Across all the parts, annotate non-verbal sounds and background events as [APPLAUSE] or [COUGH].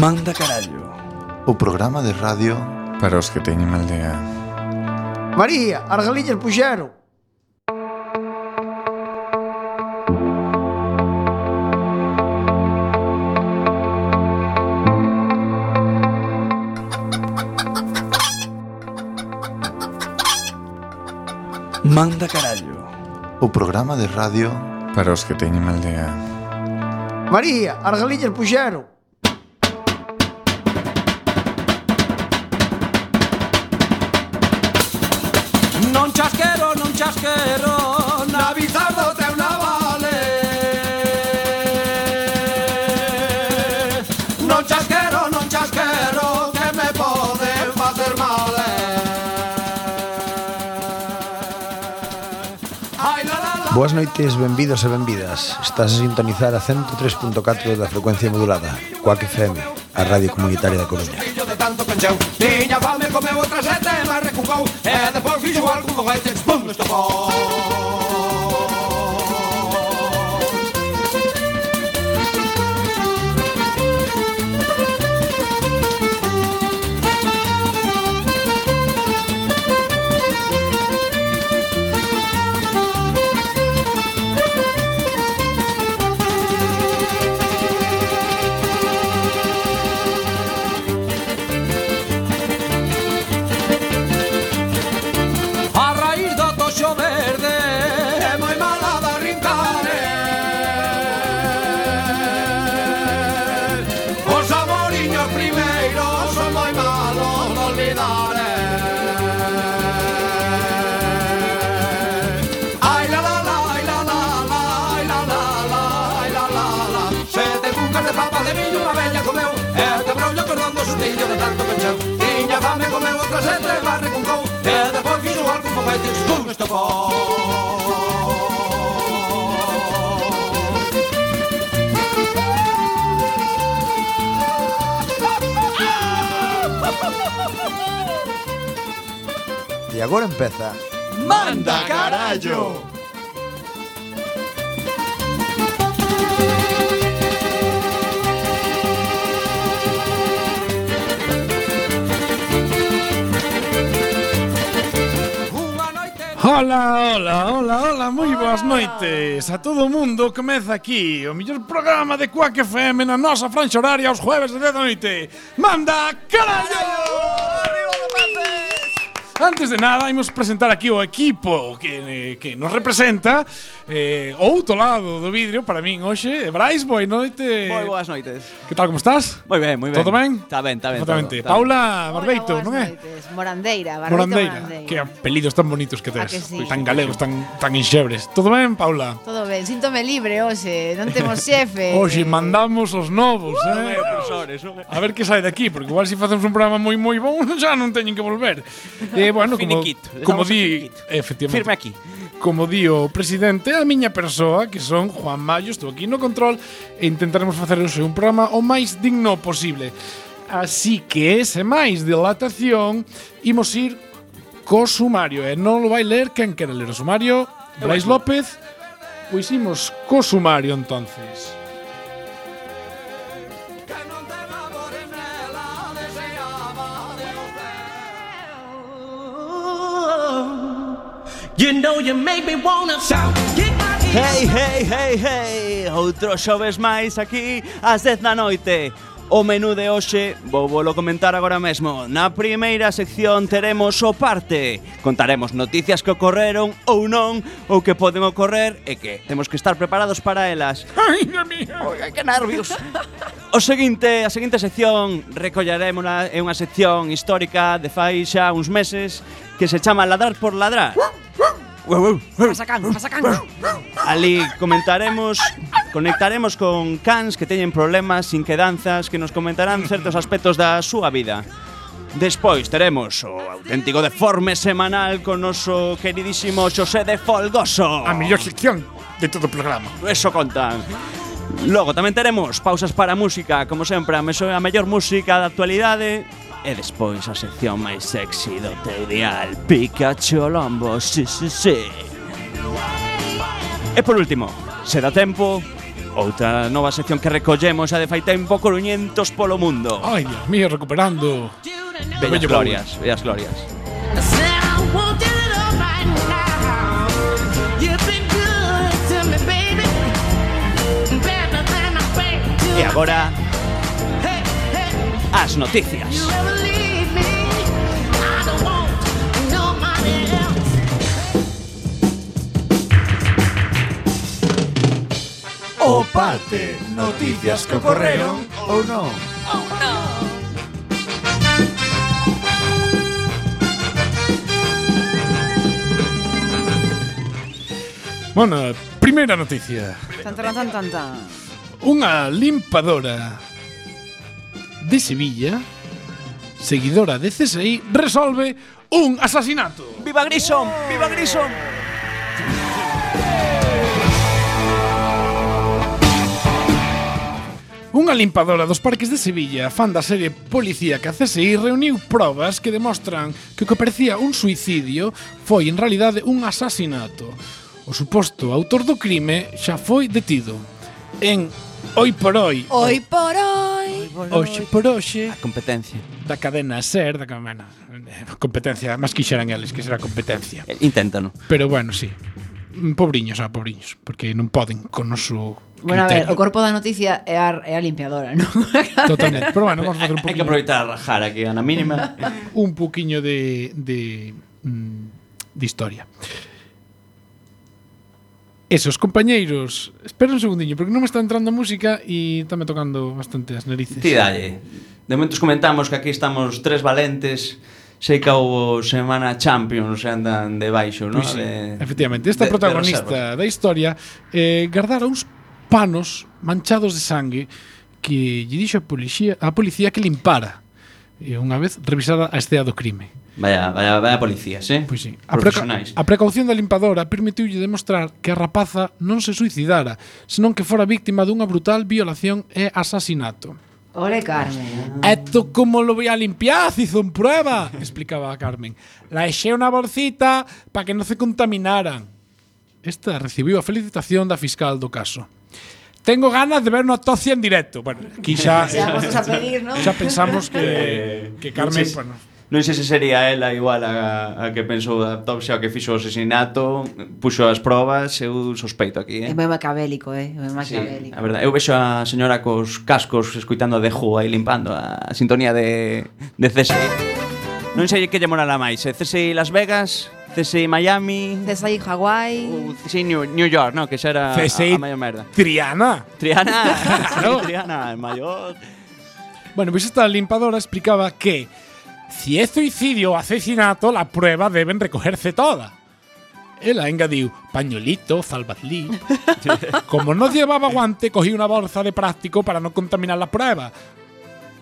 Manda Carallo. O programa de radio Para os que teñen mal día. María, as galillas puxeron Manda Carallo. O programa de radio Para os que teñen mal día. María, as galillas puxeron Non chasquero, non chasquero Na bizardo treu na vale Non chasquero, non chasquero Que me poden facer mal Boas noites, benvidos e benvidas. Estás a sintonizar a 103.4 da frecuencia modulada Coac FM, a radio comunitaria da Coruña chão Tiña fame, comeu outra sete, mas recucou E eh, depois fixo algo foguete, pum, no estopón comeu Tiña fame, comeu outra sete, barre con cou E depois fixo algo con papai, te pum, este E agora empeza Manda carallo! Hola, hola, hola, hola, moi boas noites A todo o mundo. Comeza aquí O mellor programa de Quack FM na nosa franxa horaria os jueves de 10 da noite. Manda carallo! Antes de nada, imos presentar aquí o equipo que, eh, que nos representa eh, outro lado do vidrio para min hoxe. Brais, boa noite. Moi boas noites. Que tal, como estás? Moi ben, moi ben. Todo ben? Está ben, está ben. Totalmente. Todo, Paula Barbeito, non é? Noites. Morandeira, Barbeito Morandeira. Morandeira. Que apelidos tan bonitos que ah, tes. Que sí? Tan galegos, tan, tan inxebres. Todo ben, Paula? Todo ben. Síntome libre hoxe. Non temos [LAUGHS] xefe. hoxe mandamos os novos, uh! eh? Profesores, A ver que sai daqui, porque igual se si facemos un programa moi moi bon, [LAUGHS] xa non teñen que volver. Eh, [LAUGHS] bueno, como, Finiquito, como en di, efectivamente. Firme aquí. Como di o presidente, a miña persoa, que son Juan Mayo, estou aquí no control e intentaremos facer hoxe un programa o máis digno posible. Así que, ese máis dilatación, imos ir co sumario. E non lo vai ler quen quere ler o sumario. Brais López. Pois imos co sumario, entonces. You know you make me wanna shout. Hey, hey, hey, hey, outro xoves máis aquí ás 10 da noite. O menú de hoxe vou volo comentar agora mesmo. Na primeira sección teremos o parte. Contaremos noticias que ocorreron ou non, ou que poden ocorrer e que temos que estar preparados para elas. Ai, no mía. Oi, que nervios. O seguinte, a seguinte sección recollaremos é unha sección histórica de fai xa uns meses que se chama Ladrar por Ladrar. Pasa can, pasa can. Ali comentaremos Conectaremos con cans que teñen problemas, inquedanzas, que nos comentarán certos aspectos da súa vida. Despois teremos o auténtico deforme semanal con noso queridísimo Xosé de Folgoso. A mellor sección de todo o programa. Eso contan. Logo tamén teremos pausas para música, como sempre, a mellor música da actualidade E despois a sección máis sexy do teu dial Pikachu Lombo, si, si, si E por último, se dá tempo Outra nova sección que recollemos a de fai tempo Coruñentos polo mundo. Ai, Dios mío, recuperando. Bellas glorias, bellas glorias. E agora noticias. O parte, noticias que ocurrieron o no. Bueno, primeira noticia. Tan, tan, tan, tan, limpadora de Sevilla, seguidora de CSI, resolve un asesinato. ¡Viva Grison! ¡Viva Grison! Unha limpadora dos parques de Sevilla, fan da serie policíaca CSI, reuniu probas que demostran que o que parecía un suicidio foi en realidade un asasinato. O suposto autor do crime xa foi detido. En Oi por oi. Hoy por hoy. Oxe por hoxe. A competencia. Da cadena SER, da cadena... Eh, competencia, máis quixeran eles que será competencia. Eh, inténtano. Pero bueno, sí. Pobriños, ah, pobriños, porque non poden con noso Bueno, criterio. a ver, o corpo da noticia é a, é a limpiadora, non? [LAUGHS] Totalmente. Pero bueno, vamos a facer un poquinho... [LAUGHS] Hai que aproveitar a rajar aquí a na mínima. [LAUGHS] un poquinho de, de, de, de historia. Esos compañeiros, espera un segundiño, porque non me está entrando a música e tamén tocando bastante as narices. Ti dalle. De momentos comentamos que aquí estamos tres valentes sei que houve semana Champions andan de baixo, non? Pois, sí, de, efectivamente, esta de, protagonista de da historia eh, guardara uns panos manchados de sangue que lle dixo a policía, a policía que limpara e unha vez revisada a escea do crime. Vaya, vaya, vaya policías, eh? Pois sí. A, preca a precaución da limpadora permitiulle demostrar que a rapaza non se suicidara, senón que fora víctima dunha brutal violación e asasinato. Ole, Carmen. Esto como lo voy a limpiar, si son prueba, explicaba a Carmen. La eché una bolsita para que no se contaminaran. Esta recibiu a felicitación da fiscal do caso. Tengo ganas de ver una tocia en directo. Bueno, aquí xa, xa, [LAUGHS] a pedir, ¿no? xa pensamos que, eh, que Carmen... Sí. Bueno, Non sei se sería ela igual a, a que pensou da autopsia, que fixo o asesinato, puxo as probas, eu sospeito aquí, eh? É moi macabélico, eh? É moi macabélico. Sí, a verdade, eu vexo a señora cos cascos escuitando de Who aí limpando a sintonía de, de CSI. Non sei que lle morala máis, eh? CSI Las Vegas CSI Miami, César Hawái. CSI New, New York, no? Que xa era CSI a, a maior merda. Triana. Triana, [LAUGHS] Claro. Triana, el mayor. Bueno, pues esta limpadora explicaba que si es suicidio o asesinato, la prueba deben recogerse toda. Él engadiu pañuelito, salvadlí. [LAUGHS] Como no llevaba guante, cogí una bolsa de plástico para no contaminar la prueba.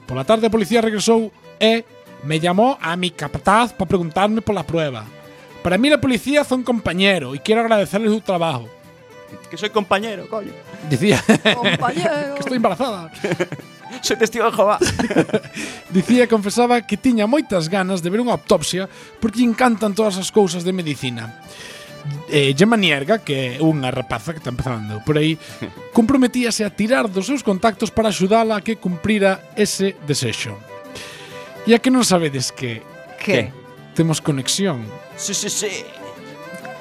Por la tarde, policía regresó e me llamó a mi capataz para preguntarme por la prueba. Para mí la policía son compañeros y quiero agradecerles su trabajo. Que soy compañero, coño. Decía. compañero. [LAUGHS] que estoy embarazada. [LAUGHS] soy testigo de Jehová. [LAUGHS] Dicía e confesaba que tiña moitas ganas de ver unha autopsia porque encantan todas as cousas de medicina. Eh, Gemma Nierga, que é unha rapaza que está empezando por aí, comprometíase a tirar dos seus contactos para axudala a que cumprira ese desexo. E a que non sabedes que... Que? Temos conexión Sí, sí, sí.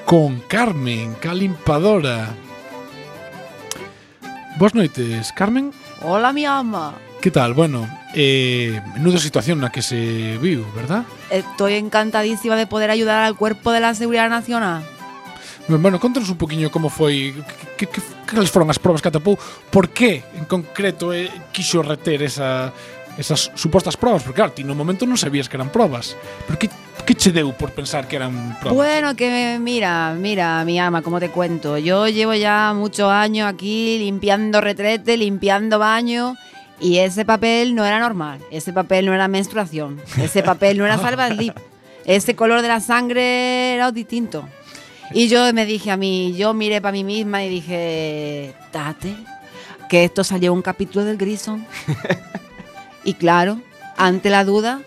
Con Carmen, calimpadora. Boas noites, Carmen. Hola, mi ama. Que tal? Bueno, eh, menuda situación na que se viu, verdad? Eh, Estoy encantadísima de poder ayudar al cuerpo de la Seguridad Nacional. Bueno, contanos un poquinho como foi que, que, cales foron as probas que atopou Por que, en concreto, eh, quixo reter esa, esas supostas probas Porque, claro, ti no momento non sabías que eran probas Pero que che deu por pensar que eran probas? Bueno, que mira, mira, mi ama, como te cuento. Yo llevo ya muchos años aquí limpiando retrete, limpiando baño. Y ese papel no era normal. Ese papel no era menstruación. Ese papel no era [LAUGHS] salvaslip. Ese color de la sangre era distinto. Y yo me dije a mí, yo miré para mí misma y dije, Tate, que esto salió un capítulo del Grison. [LAUGHS] y claro, ante la duda,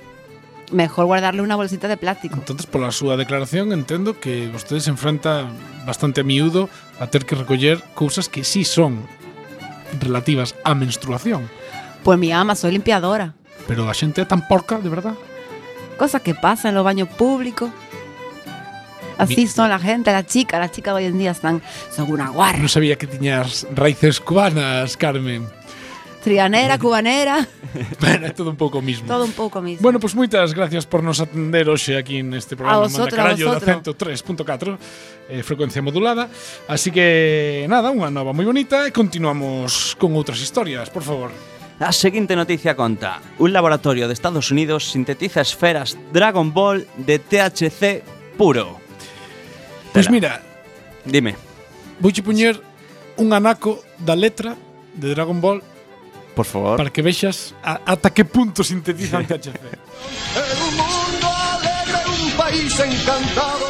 mejor guardarle una bolsita de plástico. Entonces, pola súa declaración, entendo que vostedes se enfrenta bastante a miúdo a ter que recoller cousas que sí son relativas á menstruación. Pois pues mi ama, soy limpiadora. Pero a xente é tan porca, de verdad. Cosas que pasan en los baños públicos. Así son la gente, la chica, las chicas hoy en día están son una guarra. No sabía que tiñas raíces cubanas, Carmen. Trianera, cubanera. [LAUGHS] bueno, é todo un pouco mismo. Todo un pouco mismo. Bueno, pois pues, moitas gracias por nos atender hoxe aquí neste programa a vosotros, Mandacarallo da 103.4 eh, frecuencia modulada. Así que nada, unha nova moi bonita e continuamos con outras historias, por favor. A seguinte noticia conta Un laboratorio de Estados Unidos sintetiza esferas Dragon Ball de THC puro Pois pues mira Dime Vouche puñer un anaco da letra de Dragon Ball Por favor. Para que vexas a, ata que punto sintetizan [LAUGHS] THC. un mundo alegre, un país encantado.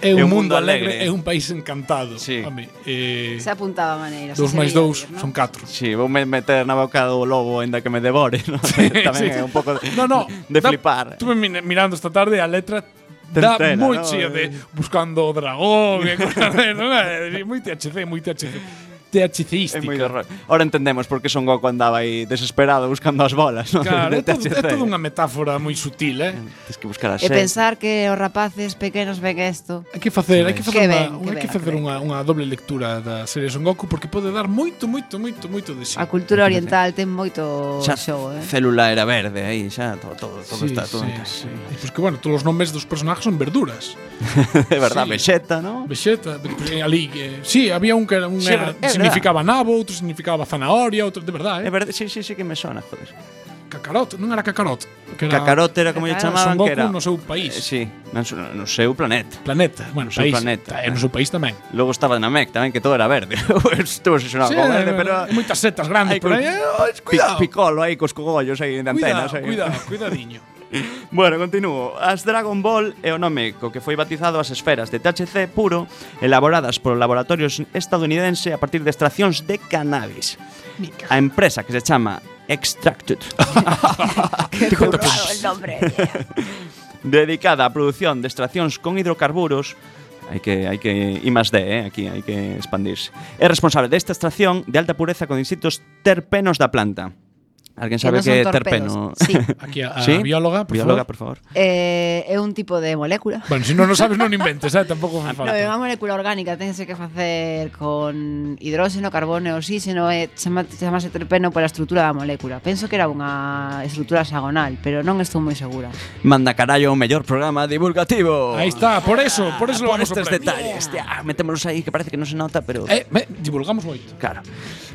É un, mundo alegre, é un país encantado. Sí. Home, eh, se apuntaba a maneira. Dos máis dous ¿no? son catro. Sí, vou me meter na boca do lobo ainda que me devore. ¿no? Sí, [LAUGHS] Tamén sí. é un pouco de, no, no, de da, flipar. Estuve mirando esta tarde a letra Dá moi no? chía de buscando o dragón [LAUGHS] e cosas, non é? Moi THC, moi THC. DHCística. É moi de rollo. Ora entendemos por que Son Goku andaba aí desesperado buscando as bolas. ¿no? Claro, é, todo, é toda unha metáfora moi sutil, eh? eh? Tens que buscar a E pensar que os rapaces pequenos ven isto. Hai que facer, hai que facer, que ben, unha, que ben, que facer unha, unha doble lectura da serie Son Goku porque pode dar moito, moito, moito, moito de sí. A cultura oriental ten moito xa show, eh? Célula era verde aí, xa todo, todo, todo sí, está todo sí, en casa. Sí. Pois pues que bueno, todos os nomes dos personaxes son verduras. [LAUGHS] é verdad, sí. Vegeta, ¿no? Vegeta, eh, ali, eh, sí, había un que era unha significaba nabo, outro significaba zanahoria, outro, de verdade. Eh? É verdade, sí, sí, sí que me sona, joder. Cacarot, non era Cacarot. Que era, Cacarot era como lle chamaban Son Goku que era. no seu país. Eh, sí, no, no seu planeta. Planeta, bueno, no país. planeta. Eh. no eh. seu país tamén. Logo estaba na MEC tamén que todo era verde. [LAUGHS] Estuvo sesionado sí, con verde, pero moitas setas grandes, por aí. eh, oh, cuidado. Picolo aí cos cogollos aí en antenas. Cuidado, cuidado, [LAUGHS] cuidadiño. [LAUGHS] Bueno, continuo. As Dragon Ball é o nome co que foi batizado as esferas de THC puro elaboradas por laboratorios estadounidense a partir de extraccións de cannabis. A empresa que se chama Extracted, [LAUGHS] Que [LAUGHS] currado el nombre. dedicada á produción de extraccións con hidrocarburos, hai que hai que I más D, eh, aquí hai que expandirse. É responsable desta extracción de alta pureza con distintos terpenos da planta. Alguén sabe que, no que terpeno? Sí. [LAUGHS] Aquí a, a ¿Sí? bióloga, por bióloga, favor. por favor. Eh, é un tipo de molécula. Bueno, se si non o sabes non inventes, eh? tampouco fai [LAUGHS] falta. No, é unha molécula orgánica, tense que facer con hidróxeno, carbono e oxígeno, eh, e chama, chamase terpeno pola estrutura da molécula. Penso que era unha estrutura hexagonal, pero non estou moi segura. Manda carallo o mellor programa divulgativo. Aí está, por eso, por eso ah, por estes detalles. Yeah. Metémonos aí que parece que non se nota, pero Eh, me, divulgamos moito. Claro.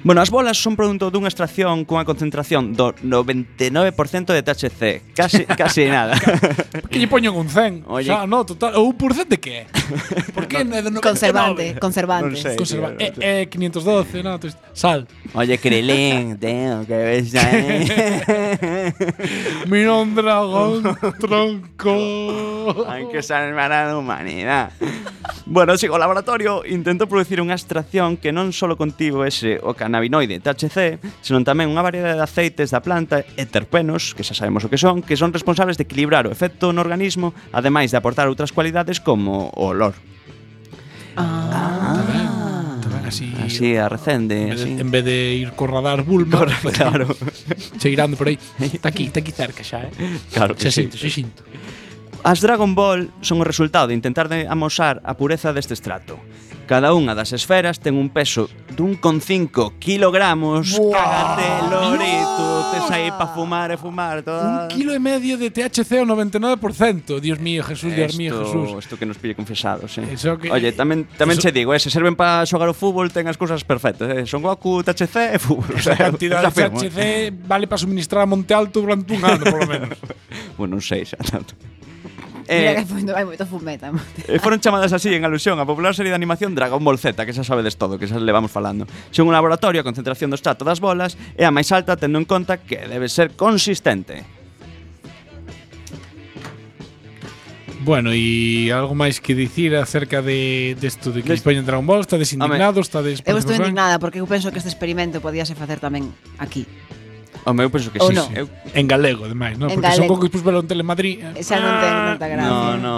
Bueno, as bolas son produto dunha extracción cunha concentración do 99% de THC, casi [LAUGHS] casi nada. Que lle poñen un 100? Oye. Xa, no, total. O un por cent de que? Por que é de 99? Conservante, conservante. Non sei. Conserva tío, eh, eh, 512, no, tos- sal. Oye, Krilin, [LAUGHS] tío, que ves aí. Mira un dragón, tronco. Hai que salvar a humanidade. Bueno, sigo, o laboratorio intentou producir unha extracción que non só contivo ese o cannabinoide THC, senón tamén unha variedade de aceites componentes da planta e terpenos, que xa sabemos o que son, que son responsables de equilibrar o efecto no organismo, ademais de aportar outras cualidades como o olor. Ah. ah así así a recende en vez, así. En vez de ir co radar Bulma claro cheirando por aí [LAUGHS] está aquí está aquí cerca xa eh claro que se sí. sinto se sinto As Dragon Ball son o resultado de intentar de amosar a pureza deste estrato. Cada unha das esferas ten un peso dun con 5 kilogramos. Wow. Cágate, Lorito tes aí para fumar e fumar toda... Un kilo e medio de THC ao 99%. Dios mío, Jesús, Dios mío, Jesús. Isto que nos pille confesados, eh. Eso que, Oye, tamén tamén eso... se digo, eh, se serven para xogar o fútbol, ten as cousas perfectas, eh. Son Goku, THC e fútbol. Esa cantidad de [LAUGHS] eh. THC vale para suministrar a Monte Alto durante un ano, por lo menos. [LAUGHS] bueno, non sei xa [LAUGHS] tanto. Eh, Mira que foi, hai moito fumeta. [LAUGHS] Eh, foron chamadas así en alusión á popular serie de animación Dragon Ball Z, que xa sabedes todo, que xa levamos falando. Son un laboratorio a concentración do estrato das bolas e a máis alta tendo en conta que debe ser consistente. Bueno, e algo máis que dicir acerca de desto de, que Des... España Dragon Ball? Estades indignados? Estades... Eu estou indignada porque eu penso que este experimento podíase facer tamén aquí. O meu penso que sí, no. Eu... En galego, ademais, non? Porque galego. son co que pus velo en Telemadrid. Eh. Xa non ten ah, tanta gracia. No, no.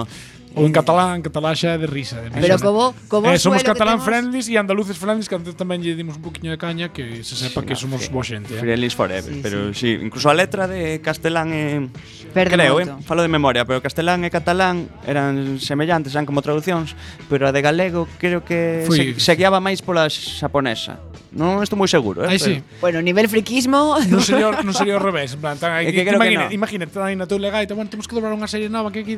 Ou en catalán, en catalán xa é de risa. De Pero como, como eh, somos catalán temos... friendlies e andaluces friendlies, que antes tamén lle dimos un poquinho de caña que se sepa sí, que no, somos boa xente. Eh? Friendlies forever, sí, pero sí. sí. incluso a letra de castelán e... Perde creo, moito. eh? falo de memoria, pero castelán e catalán eran semellantes, eran como traducións, pero a de galego creo que Fui, se, se guiaba máis pola xaponesa. Non estou moi seguro, eh. Aí sí. Bueno, nivel friquismo. Non sería, non sería ao revés, en plan, tan aí. Que, que imagina, no. imagina, tan aí na tua legaita, bueno, temos que dobrar unha serie nova que aquí,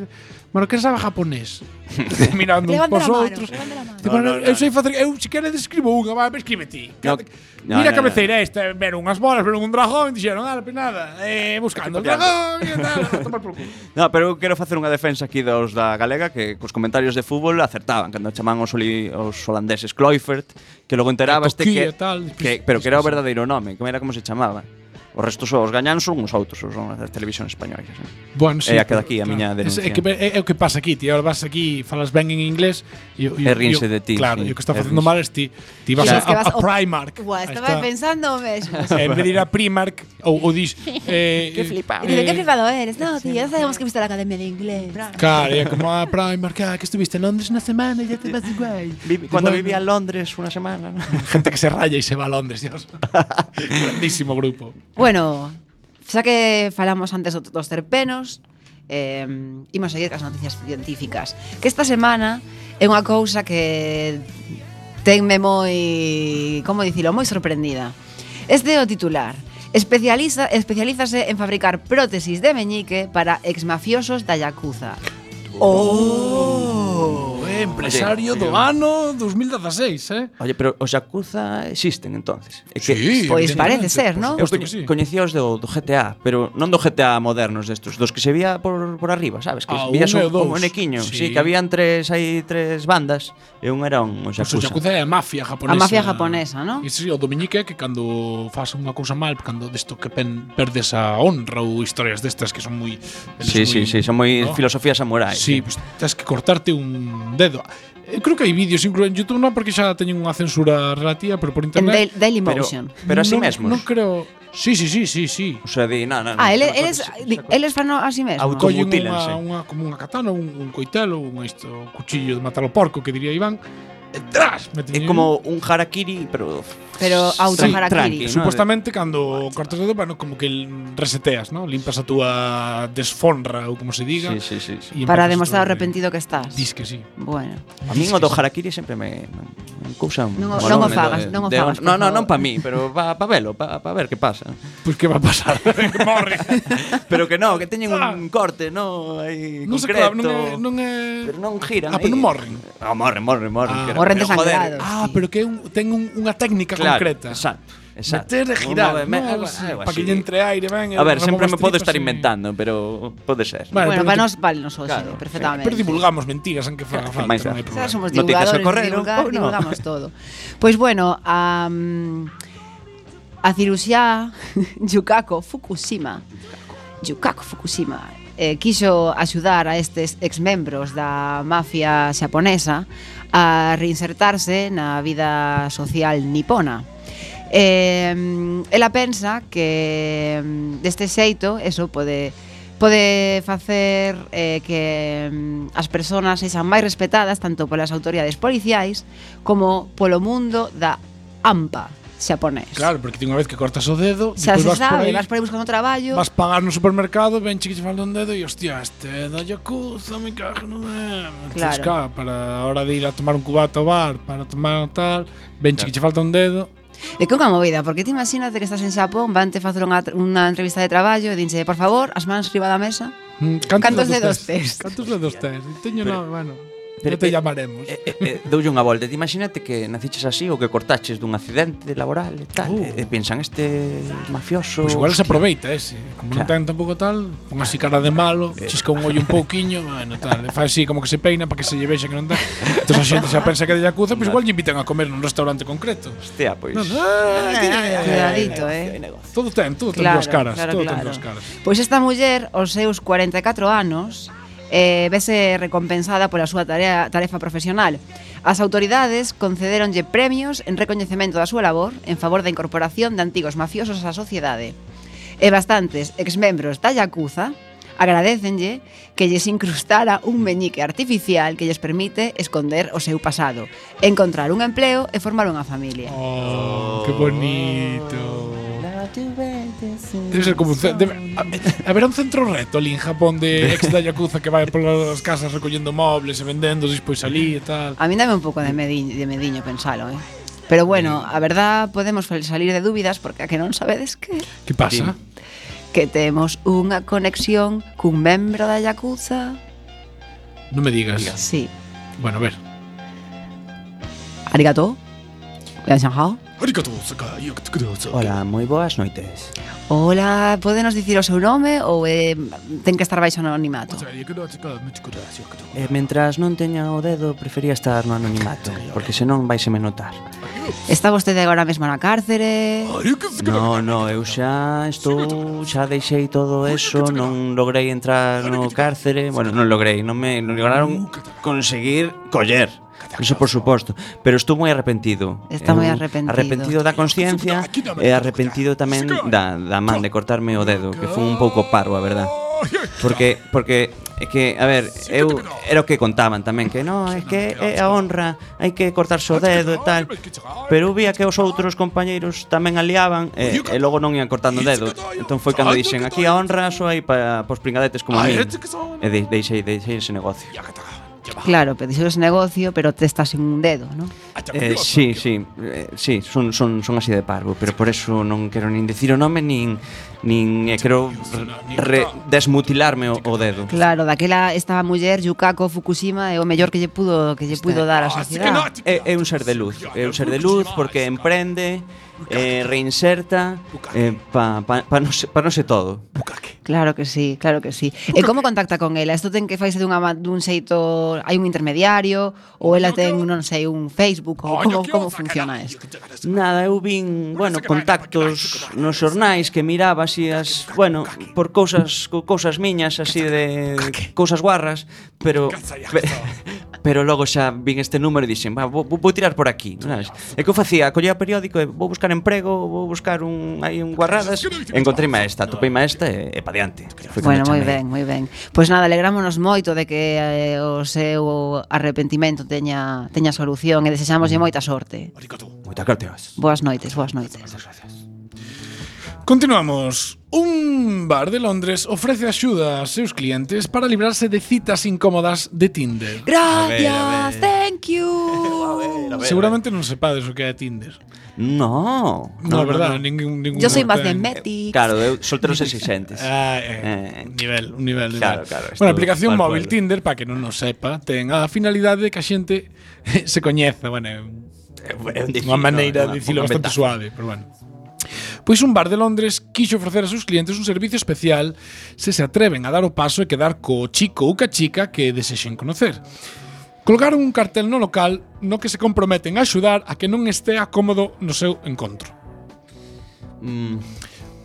bueno, que sabe japonés. [LAUGHS] Mirando un pos outros. Tipo, no, no, no, eu sei facer, eu se queres describo unha, vai, escribe ti. No, no, Mira no, a cabeceira no. esta, ver unhas bolas, ver un dragón, dixeron, ah, nada, eh, buscando o dragón, e tal, tomar por culo. [LAUGHS] No, pero eu quero facer unha defensa aquí dos da Galega que cos comentarios de fútbol acertaban cando chamaban os, os holandeses Kloifert, que logo enterabaste que que pero que era o verdadeiro nome, como era como se chamaba. O resto só os gañan son os outros, son as televisión españolas. Eh? Bueno, sí, é a que daqui, a miña denuncia. É, que, é, é o que pasa aquí, ti agora vas aquí, falas ben en inglés e, e, e rinse de ti. Claro, sí, e o que está facendo mal é ti, ti vas, claro. a, vas a, a Primark. Ua, estaba está, pensando o mesmo. [LAUGHS] En vez de ir a Primark ou, ou dis [LAUGHS] eh, que flipado. Eh, que flipado eres. No, tío, ya sabemos [LAUGHS] que viste a Academia de Inglés. Claro, é como a Primark, ah, que estuviste en Londres una semana e ya te vas igual. Cuando vivía en Londres unha semana. ¿no? Gente que se raya e se va a Londres, Dios. Grandísimo grupo. Bueno, Bueno, xa que falamos antes dos terpenos, eh, imos seguir cas noticias científicas. Que esta semana é unha cousa que tenme moi, como dicilo, moi sorprendida. Este é o titular. Especializa, especialízase en fabricar prótesis de meñique para exmafiosos da Yakuza. Oh! oh eh, empresario oye, do ano 2016, eh? Oye, pero os Yakuza existen entonces. É que, sí, pois parece ser, ¿no? Eu coñe, sí. coñecíos do, do GTA, pero non do GTA modernos destos, dos que se vía por, por arriba, sabes? Que ah, vías un, un monequiño, sí. sí. que habían tres aí tres bandas e un era un pois Yakuza. Pues o Yakuza é a mafia japonesa. A mafia japonesa, ¿no? E si, sí, o Dominique que cando faz unha cousa mal, cando desto que pen, perdes a honra ou historias destas que son moi Sí, sí, sí, son moi ¿no? filosofía samurai. Sí, sí. pues, tens que cortarte un dedo dedo. Eu creo que hai vídeos incluso en YouTube, non porque xa teñen unha censura relativa, pero por internet. En Dailymotion. Pero, pero así non, mesmos. Non creo. Sí, sí, sí, sí, sí. O sea, di, ah, no, no, ah, eles eles eles fan a si sí mesmos. Automutílanse. Unha, unha como unha katana, un, un coitelo, un isto, un cuchillo de matar o porco que diría Iván tras, É como un harakiri, pero pero auto sí, harakiri. Tranqui, Supostamente ¿no? cando cortas o bueno, como que reseteas, ¿no? Limpas a túa desfonra ou como se diga. Sí, sí, sí, sí. Para demostrar o arrepentido que estás. Dis que sí. Bueno. A min o do harakiri sempre me, me cousa un non, non o fagas, non o fagas. Non, non, non pa mí, pero pa, pa velo, pa, pa ver que pasa. Pois pues que va a pasar? [LAUGHS] [LAUGHS] Morre. pero que no, que teñen un ah. corte, no, aí non concreto. Clava, non, é, non é... Pero non giran. Ah, pero non morren. Ah, morren, morren, morren. Ah, corrente pero, joder, Ah, sí. pero que un, ten un, unha técnica claro, concreta. Exacto. Exacto. Meter e girar, no, algo, algo para que lle entre aire, ben, a ver, eh, sempre me podo estar inventando, pero pode ser. Vale, bueno, para nos vale nos claro, sí, perfectamente. Pero divulgamos mentiras, aunque faga claro, falta. Claro. No somos divulgadores, no correr, divulga, no. divulgamos todo. Pois bueno, a, a ciruxá [LAUGHS] Yukako Fukushima. Yukako Fukushima eh, quiso axudar a estes exmembros da mafia xaponesa a reinsertarse na vida social nipona. Eh, ela pensa que mm, deste xeito eso pode pode facer eh, que mm, as persoas sexan máis respetadas tanto polas autoridades policiais como polo mundo da AMPA, xaponés. Claro, porque ti unha vez que cortas o dedo, xa se vas sabe, por aí, vas por aí buscando traballo. Vas pagar no supermercado, ven che que che falta un dedo e hostia, este da Yakuza, me cago no me. Claro. Entonces, claro, para a hora de ir a tomar un cubato ao bar, para tomar tal, ven che que che falta un dedo, É que unha movida, porque ti imagínate que estás en Xapón, vante facer unha, unha entrevista de traballo e dinche, por favor, as mans riba da mesa. Mm, cantos, cantos dedos tes? Cantos dedos tes? Teño Pero, no, bueno. Pero non te llamaremos. Eh, eh, eh, doulle unha volta. Te imagínate que naciches así ou que cortaches dun accidente laboral e tal. Uh. E pensan este mafioso. Pois pues igual hostia. se aproveita ese. Como claro. non ten tampouco tal, pon así cara de malo, eh. chisca un ollo un pouquiño, bueno, tal. E fai así como que se peina para que se lle vexa que non ten. Entón a xente xa pensa que é de Yakuza, pois pues igual lle invitan a comer nun restaurante concreto. Hostia, pois. Pues. No, ah, eh, eh, Cuidadito, eh. Todo ten, todo ten claro, dúas caras, claro, todo claro. ten dúas caras. Pois esta muller, aos seus 44 anos, eh, vese recompensada pola súa tarea, tarefa profesional. As autoridades concederonlle premios en recoñecemento da súa labor en favor da incorporación de antigos mafiosos á sociedade. E bastantes exmembros da Yakuza agradecenlle que lles incrustara un meñique artificial que lles permite esconder o seu pasado, encontrar un empleo e formar unha familia. Oh, que bonito. Debe ser como un debe, haberá eh, un centro reto ali en Japón de [LAUGHS] ex da Yakuza que vai polas casas recollendo mobles e vendendo despois ali e tal. A mí dame un pouco de mediño, de mediño pensalo, eh. Pero bueno, a verdad podemos salir de dúbidas porque a que non sabedes que... Que pasa? Que temos unha conexión cun membro da Yakuza. Non me digas. Sí. Bueno, a ver. Arigato. Lian Hola, moi boas noites. Hola, podenos dicir o seu nome ou eh, ten que estar baixo anonimato? Eh, mentras non teña o dedo, prefería estar no anonimato, porque senón vaiseme notar. Está vostede agora mesmo na cárcere? Ah, no, no, eu xa estou, xa deixei todo eso, non logrei entrar no cárcere, bueno, non logrei, non me non lograron uh, conseguir coller. Eso por suposto, pero estou moi arrepentido. Está moi eh, arrepentido. Arrepentido da conciencia e eh, arrepentido tamén da, da man de cortarme o dedo, que foi un pouco parvo, a verdad. Porque porque é que, a ver, eu era o que contaban tamén, que non, é que é a honra, hai que cortarse o dedo e tal. Pero eu vía que os outros compañeiros tamén aliaban eh, e, e logo non ian cortando o dedo. Entón foi cando dixen, aquí a honra só hai para pos pringadetes como a mí. E de, deixei, deixei ese negocio. Claro, pedidos negocio, pero te estás sin un dedo, ¿no? Eh, sí, sí, eh, sí, son, son, son así de parvo, pero por eso non quero nin decir o nome, nin, nin eh, quero re, desmutilarme o, o dedo. Claro, daquela esta muller, Yukako Fukushima, é o mellor que lle pudo que lle pudo dar a sociedade. É, é un ser de luz, é un ser de luz porque emprende, eh, reinserta eh, pa, pa, pa non pa no se todo. Claro que sí, claro que sí. Eh, Bucaque. E como contacta con ela? Isto ten que faise dunha dun xeito, hai un intermediario ou ela ten, non sei, un Facebook ou como como funciona isto? Nada, eu vin, bueno, contactos nos xornais que miraba así as, bueno, por cousas cousas miñas así de cousas guarras, pero pe, [LAUGHS] pero logo xa vin este número e dixen, va, vou, vou tirar por aquí, non E que eu facía, collía o periódico e vou buscar emprego, vou buscar un aí un guarradas, encontreime a esta, topeime a esta e, e pa diante. Bueno, moi ben, moi ben. Pois pues nada, alegrámonos moito de que eh, o seu arrepentimento teña teña solución e desexámoslle mm. moita sorte. Moita gracias. Boas noites, boas noites. Moitas gracias. Continuamos. Un bar de Londres ofrece axuda aos seus clientes para librarse de citas incómodas de Tinder. Gracias, a ver, a ver. thank you. a ver, a ver, Seguramente non sepades o que é Tinder. No. No, no verdad, no, ningún, ningún Yo soy más de Metics. Claro, eu solteros exigentes. [LAUGHS] ah, eh, eh, nivel, un nivel de Claro, claro. Bueno, a aplicación móvil pueblo. Tinder, para que non o sepa, ten a finalidade de que a xente [LAUGHS] se coñeza, bueno, é, é, é, unha maneira de dicilo bastante suave, pero bueno. Pois un bar de Londres quixo ofrecer a seus clientes un servicio especial se se atreven a dar o paso e quedar co chico ou ca chica que desexen conocer. Colgaron un cartel no local no que se comprometen a axudar a que non estea cómodo no seu encontro. Mm.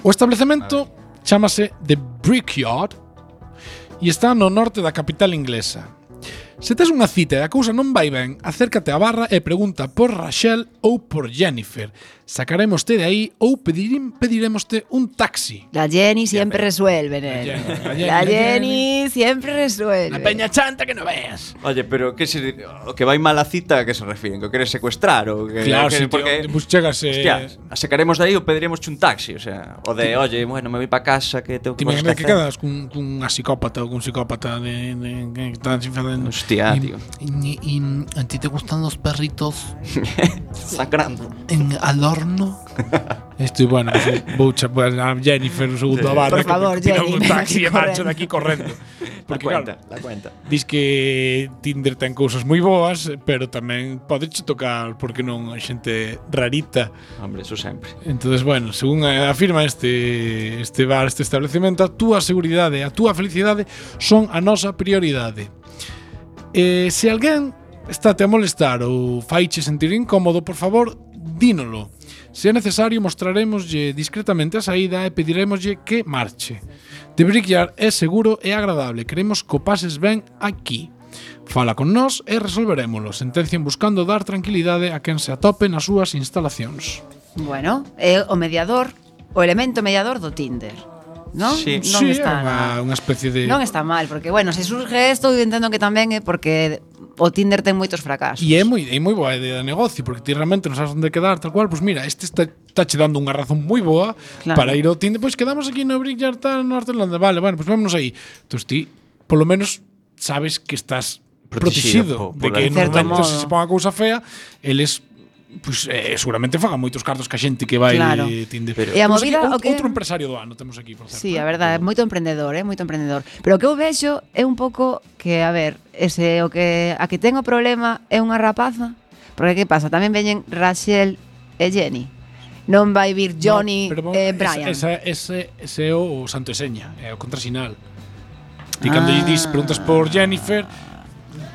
O establecemento chámase The Brickyard e está no norte da capital inglesa. Se tes unha cita e a cousa non vai ben, acércate á barra e pregunta por Rachel ou por Jennifer, Sacaremoste de aí ou pedirim, pediremoste un taxi. La Jenny siempre resuelve, La nene. Jenny, la Jenny, La la Jenny siempre resuelve. chanta que no veas. Oye, pero que se o que vai mal a cita, a que se refiren? Que queres secuestrar ou que Claro, que, si, tío, pues chégase- Hostia, a sacaremos de aí ou pediremos un taxi, o sea, o de, oye, bueno, me voy pa casa que tengo cosas imaginas que hacer. quedas cun, cun a psicópata ou cun psicópata de, de, que están facer Hostia, Y- tío. Y, y, ¿A ti te gustan los perritos [LAUGHS] Sangrando. en, al porno. Estoy, bueno, vou chamar a Jennifer un segundo a barra Por favor, que Jenny, un taxi e marcho daqui correndo. Porque, la cuenta, claro, la cuenta. Dis que Tinder ten cousas moi boas, pero tamén podeche tocar porque non xente rarita. Hombre, eso sempre. Entonces, bueno, según afirma este este bar, este establecemento, a túa seguridade, a túa felicidade son a nosa prioridade. Eh, se alguén estate a molestar ou faiche sentir incómodo, por favor, dínolo Se é necesario, mostraremoslle discretamente a saída e pediremoslle que marche. The Brickyard é seguro e agradable. Queremos que o pases ben aquí. Fala con nós e resolverémolo. Sentencian buscando dar tranquilidade a quen se atope nas súas instalacións. Bueno, é o mediador, o elemento mediador do Tinder. Non? Sí. Non sí, está unha, unha especie de Non está mal, porque bueno, se surge isto, eu entendo que tamén é porque o Tinder ten moitos fracasos. E é moi é moi boa idea de negocio, porque ti realmente non sabes onde quedar, tal cual, pois pues mira, este está está che dando unha razón moi boa claro. para ir ao Tinder, pois pues quedamos aquí no Brickyard tal Norte Irlanda. Vale, bueno, pois pues vámonos aí. Entón ti, polo menos sabes que estás protegido, protegido po, de que normalmente se, se ponga cousa fea, eles Pois eh, seguramente fagan moitos cartos que a xente que vai claro. Tinder. Pero, e a movida, aquí, o que... outro empresario do ano temos aquí, por certo. Sí, a eh, verdade, é moito emprendedor, é eh? moito emprendedor. Pero o que eu vexo é un pouco que, a ver, ese o que a que ten o problema é unha rapaza, porque que pasa? Tamén veñen Rachel e Jenny non vai vir Johnny no, pero, e Brian. Esa, ese, ese é o santo e seña, é o contrasinal. Ti ah. cando lle dis, preguntas por Jennifer,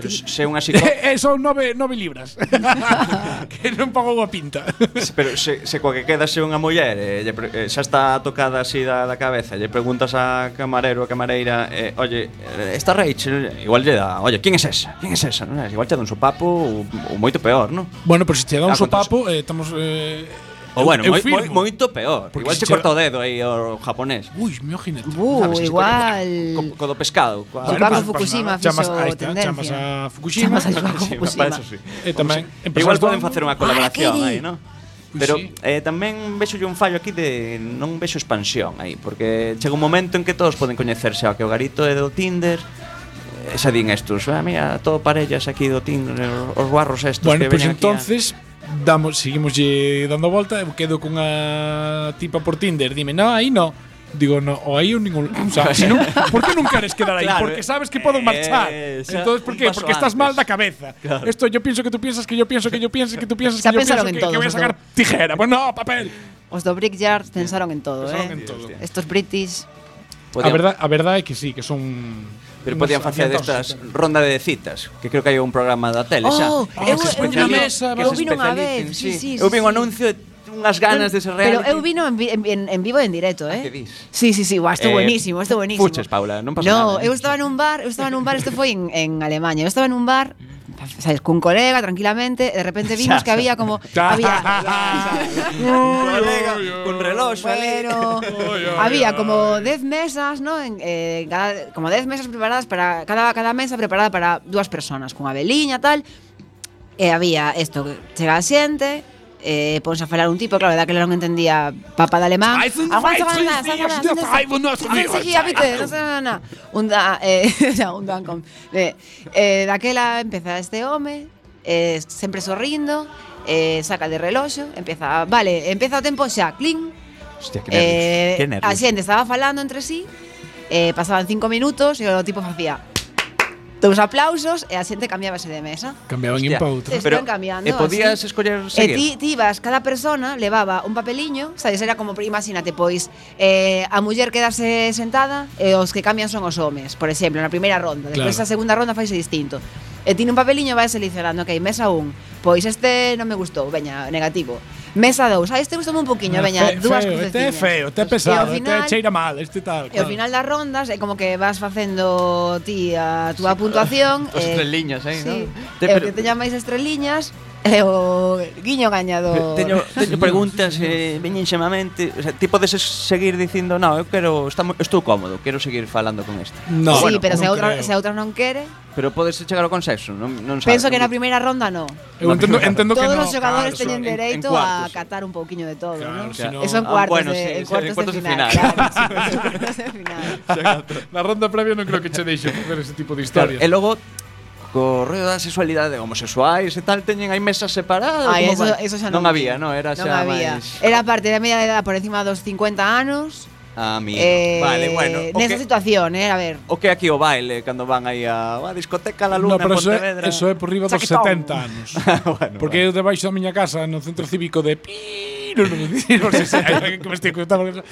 Pero se unha psicóloga... [LAUGHS] Eh, eh, son nove, nove libras. [LAUGHS] que non pagou a pinta. Pero se, se coa que queda se unha muller eh, lle, eh, xa está tocada así da, da cabeza, lle preguntas a camarero, a camareira, eh, oye, eh, esta Rachel, igual lle dá, oye, quen es esa? Quen es esa? Non é? Igual che dá un sopapo ou, ou moito peor, non? Bueno, pero se te dá un ah, sopapo, eh, estamos... Eh, Ou bueno, eu, eu moi, moi, moito peor. Porque igual che corta o dedo aí o japonés. Ui, meu jinete. Uh, sabes, igual. Co, co do pescado. Co pues, Fukushima chamas, fixo chamas, tendencia. Chamas a Fukushima. Chamas a [LAUGHS] Fukushima. Para eso sí. Eh, e tamén, eh, igual poden facer unha colaboración aí, non? Pero sí. eh, tamén vexo un fallo aquí de non vexo expansión aí, porque chega un momento en que todos poden coñecerse, ao que o garito é do Tinder, eh, xa din estos, ah, mira, todo parellas aquí do Tinder, os guarros estos bueno, que pues veñen aquí. Bueno, pois entonces damos, seguimos dando volta, eu quedo cunha tipa por Tinder, dime, "No, aí no." Digo, no, o aí ou ningún, o sea, [LAUGHS] si non, por que non queres quedar aí? Claro, porque sabes que podo marchar. eh, Entonces, por paso Porque estás antes. mal da cabeza. Claro. Esto yo pienso que tú piensas, que yo pienso, que yo pienso, que yo pienso, Xa que yo pienso que, que voy a sacar tijera. Pues no, papel. Os do Brickyard pensaron en todo, Pensaron eh. en todo. Estos british A Podían- verdad, a verdade é que sí, que son Pero podían facer destas ronda de citas, que creo que hai un programa da tele xa. Oh, eu, eu, mesa, eu vino unha vez, sí, sí, sí, eu vi un anuncio de unhas ganas de ser reality. Pero eu vino en, en, en vivo e en directo, ah, eh? Que dis? Sí, sí, sí, guau, esto eh, buenísimo, esto buenísimo. Fuches, Paula, non pasa no, nada. No, eu estaba nun bar, eu estaba nun bar, isto foi en, en Alemanha, eu estaba nun bar sabes, cun colega tranquilamente, de repente vimos que había como [LAUGHS] había colega con reloxo ali. Bueno, [LAUGHS] había como 10 mesas, ¿no? En, eh, cada- como 10 mesas preparadas para cada, cada mesa preparada para dúas personas, con a veliña tal. E había que chega a xente, eh, ponse a falar un tipo, claro, daquela non entendía papa de alemán. Un da, eh, [LAUGHS] un con. Eh, eh, daquela empeza este home, eh, sempre sorrindo, eh, saca de reloxo, empeza, vale, empeza o tempo xa, cling, Hostia, que nervios. Eh, que a nervios. xente estaba falando entre sí eh, Pasaban cinco minutos E o tipo facía dous aplausos e a xente cambiábase de mesa. Cambiaban Hostia, un pauta. Están cambiando. E podías así. escoller seguir? E ti, ti ibas, cada persona levaba un papeliño, sabes, era como, imagínate, pois, eh, a muller quedase sentada e os que cambian son os homes, por exemplo, na primeira ronda. Despois claro. a segunda ronda faise distinto. E ti un papeliño vais seleccionando, ok, mesa 1, pois este non me gustou, veña, negativo Mesa 2. Ai, ah, este gustoume un poquinho, no, veña, fe, dúas feo, Este é feo, este é pesado, final, este cheira mal, este tal. Claro. E ao final das rondas é como que vas facendo ti a túa sí, puntuación. Os eh, estreliñas, eh, sí, no? E o que teña máis estreliñas É o guiño gañador. Teño, teño [LAUGHS] preguntas eh, Veñen xamamente o sea, Ti podes seguir dicindo No, eu quero estamos, Estou cómodo, quero seguir falando con este No, sí, bueno, pero se, outra, creo. se outra non quere pero podes chegar ao consenso, non, non sabes. Penso que na primeira ronda no. Eu entendo, entendo que Todos no, os xogadores claro, teñen dereito en, a catar un pouquiño de todo, claro, non? Sino... Eso en cuartos, ah, bueno, de, sí, en cuartos, en cuartos de final. final. Claro, [LAUGHS] final. [LAUGHS] na ronda previa non creo que che deixe facer ese tipo de historias. Claro, e logo co rollo da sexualidade homosexuais e tal teñen aí mesas separadas Ay, eso, eso xa non, non había, non, era xa non había. máis... Era parte da media edad por encima dos 50 anos Amigo. Eh, vale, bueno. Nesa que, situación, eh, a ver. O que aquí o baile cando van aí a, a discoteca La Luna no, pero en Pontevedra. Eso é, eso é por riba dos 70 anos. bueno, Porque vale. eu debaixo da miña casa no centro cívico de Pi, non sei se hai que me estou contando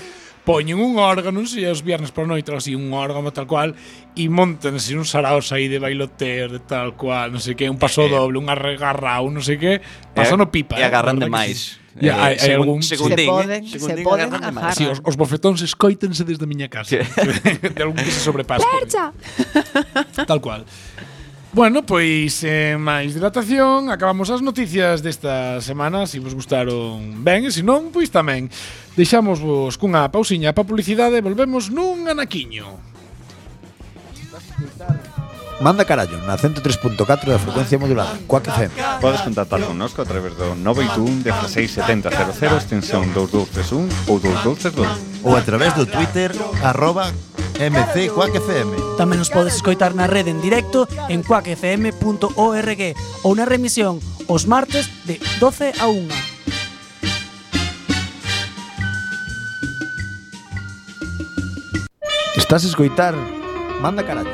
poñen un órgano, non sei, os viernes por noite, así, un órgano tal cual, e montanse uns saraos aí de bailoteo, de tal cual, non sei que, un paso doble, un arregarrao, non sei que, pasano pipa. E agarran eh, demais. Que, Ya, eh, eh, segun, eh, segundín, se poden, eh, segundín, se poden agarrar. Sí, os, os bofetóns escoítense desde a miña casa. [LAUGHS] de algún que se sobrepasa. Percha! [LAUGHS] Tal cual. Bueno, pois eh, máis dilatación Acabamos as noticias desta semana Se vos gustaron ben E se non, pois tamén Deixamos vos cunha pausiña pa publicidade E volvemos nun anaquiño Manda carallo na 103.4 da frecuencia modulada Coac FM Podes contactar connosco a través do 921 167000 extensión 2231 ou 2232 Ou a través do Twitter arroba MC Quack FM Tamén nos podes escoitar na rede en directo en quackfm.org ou na remisión os martes de 12 a 1 Estás a escoitar manda carallo.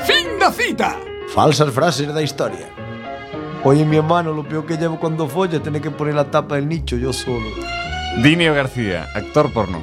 Fin da cita! Falsas frases da historia. Oye, mi hermano, lo peor que llevo cuando folla tener que poner la tapa del nicho yo solo. Dinio García, actor porno.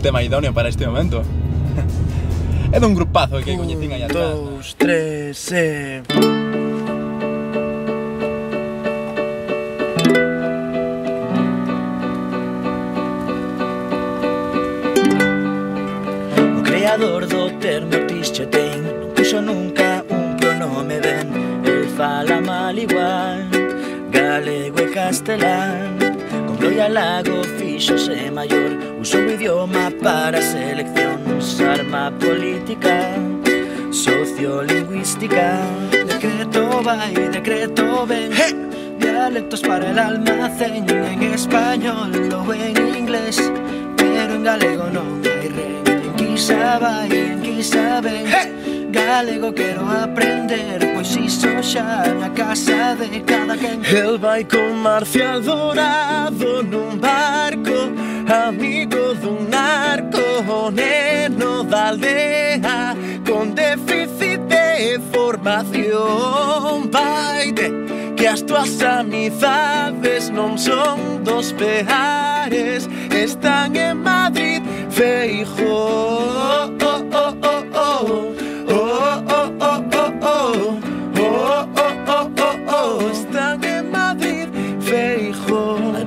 tema idóneo para este momento. [LAUGHS] é dun grupazo que coñecín aí atrás. Un, dous, tres, e... O creador do termo tixe ten Non puxo nunca un pronome ben El fala mal igual Galego e castelán Con Gloria Lago fixo se maior Uso o idioma para selección Usar má política Sociolingüística. Decreto vai, decreto ven. Hey. Dialectos para el almacén En español o en inglés Pero en galego no hai red En quizá vai, en quizá ven. Hey. Galego quero aprender Pois iso xa na casa de cada quen El vai con Marcial Dorado nun barco amigo dun narco neno da aldea con déficit de formación Vaide que as tuas amizades non son dos peares están en Madrid Feijóo oh, oh, oh, oh, oh.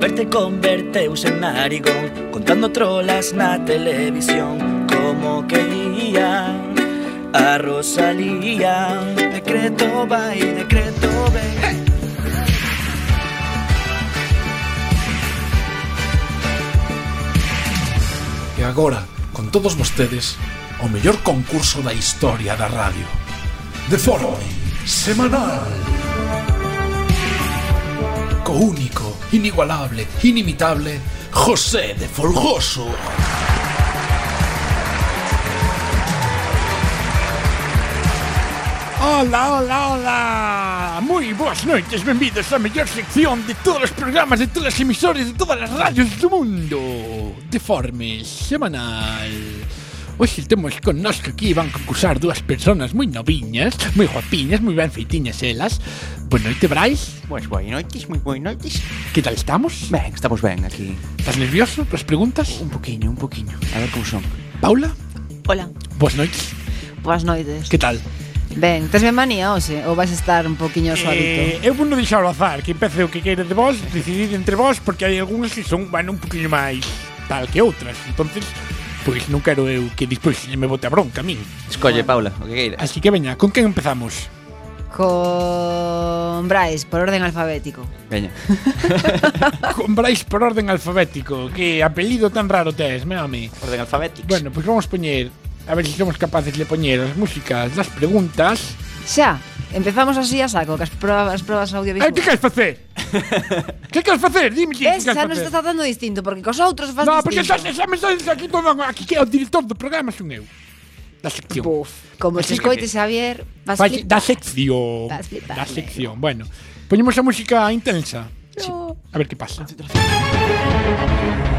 Verte converteuse en narigón Contando trolas na televisión Como quería a Rosalía Decreto vai, decreto ven E agora, con todos vostedes, o mellor concurso da historia da radio. De forma semanal. Co único, inigualable, inimitable, José de Folgoso. Hola, hola, hola. Moi boas noites, benvidos á mellor sección de todos os programas de todas as emisoras de todas as radios do mundo. Deforme semanal Hoxe temos connosco aquí van concursar dúas personas moi noviñas, moi guapiñas, moi ben feitiñas elas. Boa noite, Brais. Pois boa noites, moi boa noites. Que tal estamos? Ben, estamos ben aquí. Estás nervioso para as preguntas? Un poquinho, un poquinho. A ver como son. Paula? Hola. Boas noites. Boas noites. Que tal? Ben, tes ben manía hoxe ou vais estar un poquinho eh, suavito? Eh, eu vou non deixar o azar, que empece o que queira de vos, decidid entre vos, porque hai algunhas que son, van un poquinho máis tal que outras. Entonces, pois non quero eu que despois me bote a bronca a min. Escolle, ah. Paula, o que queiras. Así que veña, con quen empezamos? Con Brais, por orden alfabético. Veña. [LAUGHS] con Brais por orden alfabético. Que apelido tan raro tes, me ame. Orden alfabético. Bueno, pois pues vamos poñer, a ver se si somos capaces de poñer as músicas das preguntas. Xa. Empezamos así a saco, cas probas, as probas audiovisuais. Eh, Ai, que queres facer? [LAUGHS] que queres facer? Dime que queres facer. Xa nos está dando distinto, porque cos outros faz no, distinto. No, porque xa, xa me estás aquí todo, aquí que é o director do programa son eu. Da sección. Buf, como se escoite Xavier, vas Falle, Da sección. Vas flipar, da sección. Bueno, poñemos a música intensa. No. Sí. A ver que pasa. Concentración.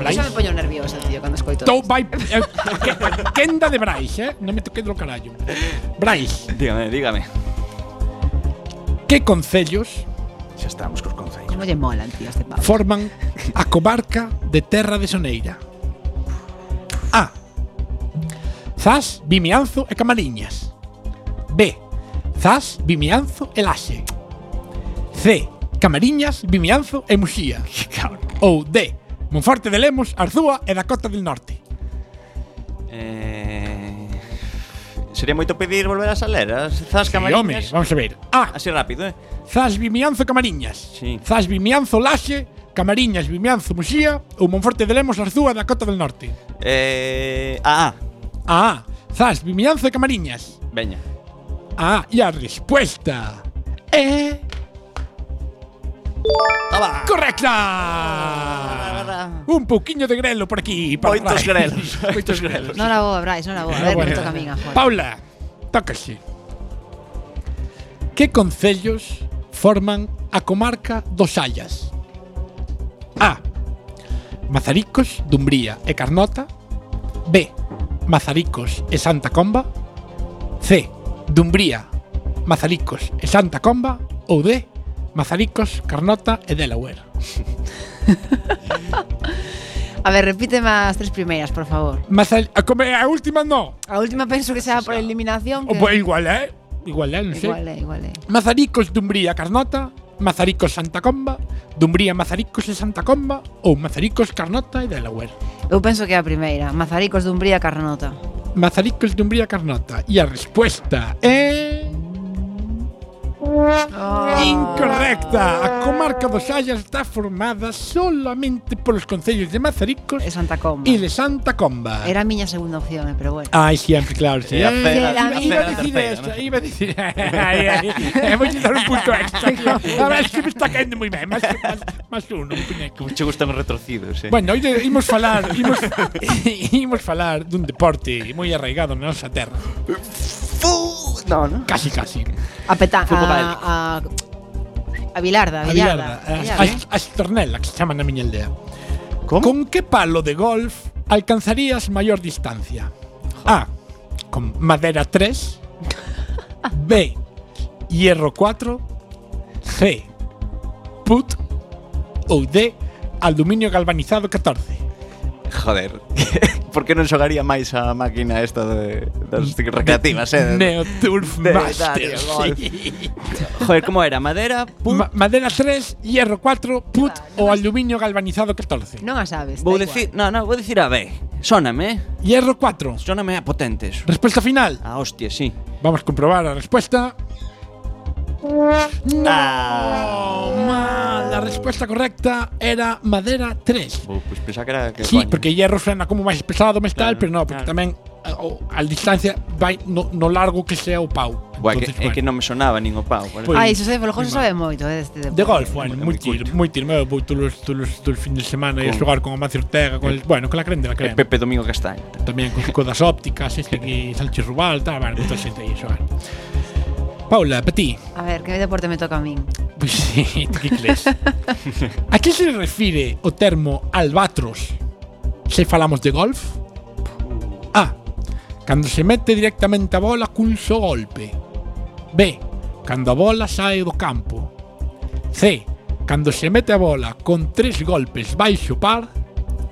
Brais. Eso me poño nerviosa, tío, cando escoito. Tou vai eh, quenda de Brais, eh? Non me toque do carallo. Brais. Dígame, dígame. Que concellos Xa estamos cos concellos. Como lle molan, tío, este pavo. Forman a comarca de Terra de Soneira. A. Zas, Vimianzo e Camariñas. B. Zas, Vimianzo e Laxe. C. Camariñas, Vimianzo e Muxía. [LAUGHS] Ou D. Monforte de Lemos, Arzúa e Dakota del Norte. Eh... Sería moito pedir volver a saler as Zas Sí, home, Camariñas. vamos a ver. A. Así rápido, eh. Zas Vimianzo Camariñas. Sí. Zas Vimianzo Laxe, Camariñas Vimianzo Muxía ou Monforte de Lemos, Arzúa e Dakota del Norte. Eh, ah, ah, ah A. Zas Vimianzo e Camariñas. veña. Ah, E a respuesta é Toma. Correcta. Un pouquiño de grelo por aquí. Para Moitos grelos. [LAUGHS] Moitos grelos. Non era boa, Brais, non era boa. A ver, bueno. toca a min, Paula, tócase. Que concellos forman a comarca dos Sallas? A. Mazaricos, Dumbría e Carnota. B. Mazaricos e Santa Comba. C. Dumbría, Mazaricos e Santa Comba. Ou D. Mazaricos, Carnota e Delaware. [LAUGHS] A ver, repíteme as tres primeiras, por favor. Mazal a, come, a última no. A última penso que sea por eliminación. Oh, que... O, pues, igual, eh? Igual, eh? Non sei. Igual, igual, eh? eh. Mazaricos, Dumbría, Carnota, Mazaricos, Santa Comba, Dumbría, Mazaricos e Santa Comba ou Mazaricos, Carnota e Delaware. Eu penso que é a primeira, Mazaricos, Dumbría, Carnota. Mazaricos, Dumbría, Carnota. E a resposta é... Oh. Incorrecta. A comarca dos Xallas está formada solamente polos concellos de Mazaricos e Santa Comba. E de Santa Comba. Era a miña segunda opción, eh, pero bueno. Ai, sempre, claro. Sí. Iba a decir esta, iba a decir... moi dar un punto extra. A ver, que me está caendo moi ben. Más, más, más uno, un puñeco. Che gustan retorcidos, eh. Bueno, oide, imos falar, imos, imos [LAUGHS] falar dun deporte moi arraigado na nosa terra. Fútbol. No. Casi, casi. A Fútbol a, a, a Bilarda, A as tornela, que se chama na miña aldea. Con que palo de golf alcanzarías maior distancia? A. Con madera 3. B. Hierro 4. C. Put. Ou D. Aluminio galvanizado 14. Joder, [LAUGHS] por que non xogaría máis a máquina esta de, das recreativas, eh? [LAUGHS] Neo Turf de, Master. [LAUGHS] Sí. Joder, como era? Madera, put... Ma madera 3, hierro 4, put o aluminio galvanizado 14. Non a sabes. Vou dicir, no, no, vou dicir a B. Sóname. Hierro 4. Sóname a potentes. Resposta final. A ah, hostia, sí. Vamos a comprobar a resposta. No, mal. La respuesta correcta era madera 3. Vou, pues pensaba que era que Sí, coño. porque hierro frena como máis pesado, máis claro, tal, pero no, porque claro. tamén eh, ao, a distancia vai no, no largo que sea o pau. Buah, que, bueno. é que non me sonaba nin o pau. Pois, Ai, Xosé Folgoso sabe moito eh, deste deporte. De golf, bueno, moi tir, moi tir, meu, vou todos todos todos fin de semana e xogar con Amancio Ortega, con el, eh, bueno, con la creme de la creme. Pepe Domingo Castaño. Tamén con, con das ópticas, este que Sánchez Rubal, tal, bueno, moita xente aí xogar. Paula, para ti. A ver, que deporte me toca a min? Pois sí, que crees? [LAUGHS] a que se refire o termo albatros se falamos de golf? A. Cando se mete directamente a bola cun só golpe. B. Cando a bola sae do campo. C. Cando se mete a bola con tres golpes baixo par.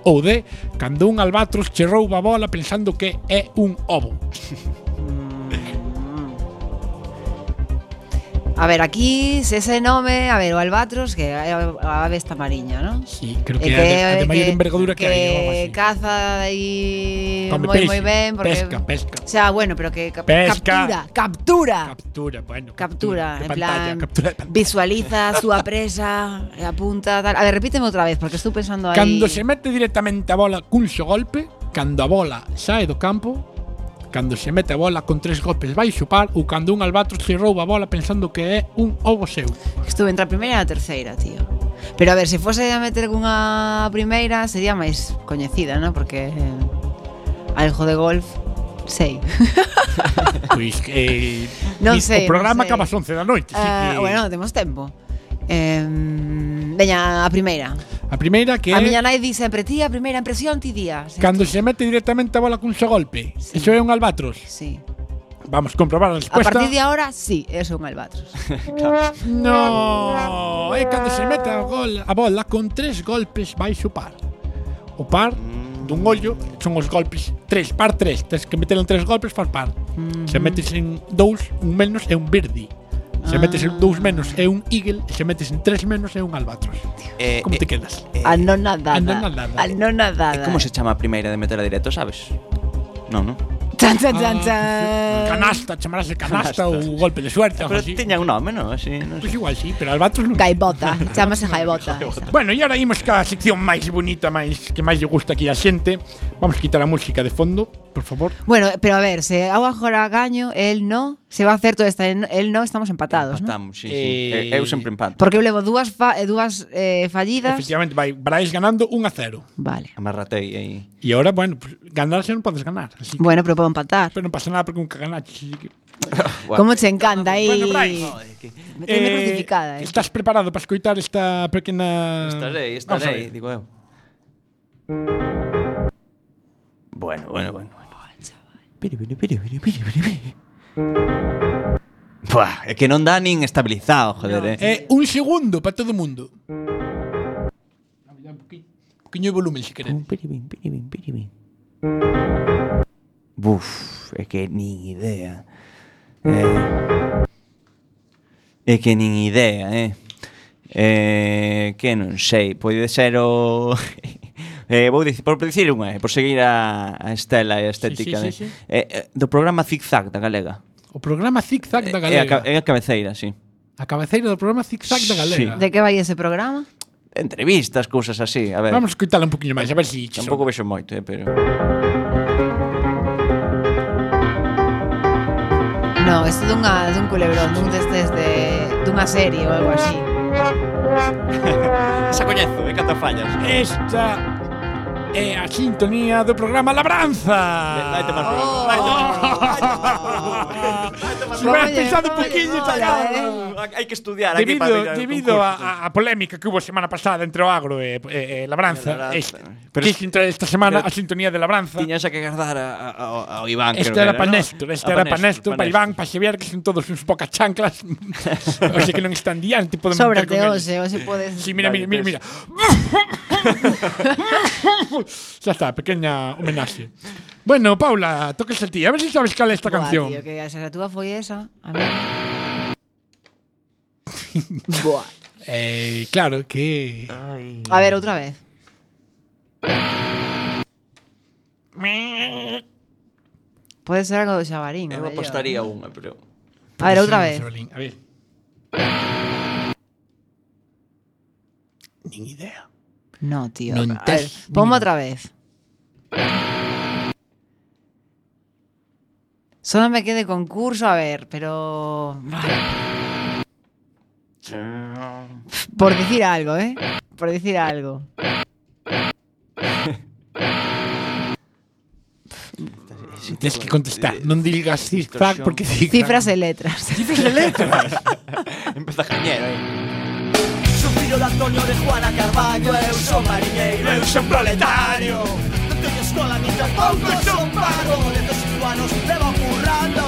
Ou D. Cando un albatros che rouba a bola pensando que é un ovo. [LAUGHS] A ver, aquí ese nome, a ver, o albatros, que é a ave esta mariña, non? Sí, creo eh, que, e que a de, a de maior envergadura que, que hai. Caza aí moi moi ben. Porque, pesca, pesca. O sea, bueno, pero que cap, pesca. captura, captura. Captura, bueno. Captura, captura en pantalla, plan, captura visualiza a súa presa, apunta, tal. A ver, repíteme outra vez, porque estou pensando aí. Cando se mete directamente a bola cun xo golpe, cando a bola sae do campo, cando se mete a bola con tres golpes vai xupar ou cando un albatros se rouba a bola pensando que é un ovo seu. Estuve entre a primeira e a terceira, tío. Pero a ver, se fose a meter cunha primeira sería máis coñecida, non? Porque eh, algo de golf sei. [LAUGHS] pois, eh, non sei, o programa non sei. acaba ás 11 da noite, uh, que... Bueno, temos tempo. Eh, veña, a primeira. A primeira que A miña nai di sempre ti, a primeira impresión ti día. Cando se mete directamente a bola cun só golpe. Sí. Eso é un albatros. Sí. Vamos comprobar a resposta. A partir de ahora, sí, é un albatros. claro. [LAUGHS] No, é cando se mete a, gol, a bola con tres golpes vai xupar. O par dun ollo son os golpes tres par tres, tes que meter en tres golpes far par. Mm -hmm. Se metes en dous, un menos é un birdie. Se ah. metes en dous menos é un eagle, e se metes en tres menos é un albatros. Eh, como eh, te quedas? Eh, anonadada. Anonadada. Anonadada. Eh, como se chama a primeira de meter a directo, sabes? Non, non? Chan, chan, chan, ah, chan. Canasta, chamarase canasta, canasta ou golpe de suerte. Pero así. tiña un nome, non? Así, non pois pues igual, sí, pero albatros non. Gaibota, [LAUGHS] chamase gaibota. bueno, e agora imos ca sección máis bonita, máis que máis lle gusta aquí a xente. Vamos quitar a música de fondo. Por favor. Bueno, pero a ver, se eu agora gaño, el no, se va a hacer todo esta, el no, estamos empatados, ¿no? Estamos, sí, sí. Eh, Eh, Eu sempre empato. Porque eu levo dúas fa, eh, dúas eh, fallidas. Efectivamente, vai Brais ganando 1 a 0. Vale. Amarratei aí. E ahora, bueno, pues, ganar xa non podes ganar. Así que, Bueno, pero puedo empatar. pero non pasa nada porque nunca ganaches. Así que, [LAUGHS] Como te encanta aí. Bueno, Brais. Me tiene crucificada. eh. Estás preparado para escoitar esta pequena... Estarei, estarei, digo eu. Bueno, bueno, bueno. bueno. Buah, é que non dá nin estabilizado, joder, no. eh. eh un segundo para todo o mundo. Poquinho de volumen, se queres. Piribin, piribin, piribin. Buf, é que nin idea. Eh, é que nin idea, eh. Eh, que non sei, pode ser o [LAUGHS] Eh, vou dicir, por dicir unha, eh, por seguir a, a estela e a estética sí, eh. sí, sí, de, sí. Eh, do programa Zigzag da Galega. O programa Zigzag da eh, Galega. É a, é a cabeceira, sí. A cabeceira do programa Zigzag da Galega. Sí. De que vai ese programa? Entrevistas, cousas así, a ver. Vamos escutar un poquinho máis, a ver se si... Tampouco vexo moito, eh, pero... No, isto dunha, dun culebrón, dun destes de, dunha serie ou algo así. [LAUGHS] Esa coñezo, é catafallas. Esta é a sintonía do programa Labranza. Vai tomar por mal programa. Pensado un poquinho, Hai que estudiar aquí Debido, para ir al debido a, a polémica que hubo semana pasada entre o agro e, e, e Labranza, es, quis entrar esta semana a sintonía de Labranza. Tiñas a que agardar a, a, a, ao Iván, creo Este que era ¿no? para Néstor, este A era pa para Néstor, para Iván, para Xavier, que son todos uns pocas chanclas. [LAUGHS] o sea que non están diante, podemos Sóbrate, hoxe, hoxe podes... Sí, mira, mira, mira, mira. [LAUGHS] Xa está, pequeña homenaxe. Bueno, Paula, toques a ti. A ver si sabes cal é esta Buah, canción. tío, que esa túa foi esa. A ver. [LAUGHS] Buah. Eh, claro que... A ver, outra vez. Pode ser algo do xabarín. Eu apostaría unha, pero A ver, outra vez. A ver. Nin idea. No, tío. Non a tes ver, ponme outra vez. Solo me quede concurso, a ver, pero... Por decir algo, ¿eh? Por decir algo. Tienes que contestar. No digas cifras porque cifras. Cifras de letras. Cifras de letras. [LAUGHS] Empieza cañero eh. aí. Suspiro de Antonio de Juana Carballo, eu son mariñeiro, eu son proletario. no hay escuela ni tampoco son vagonetes cubanos te va currando.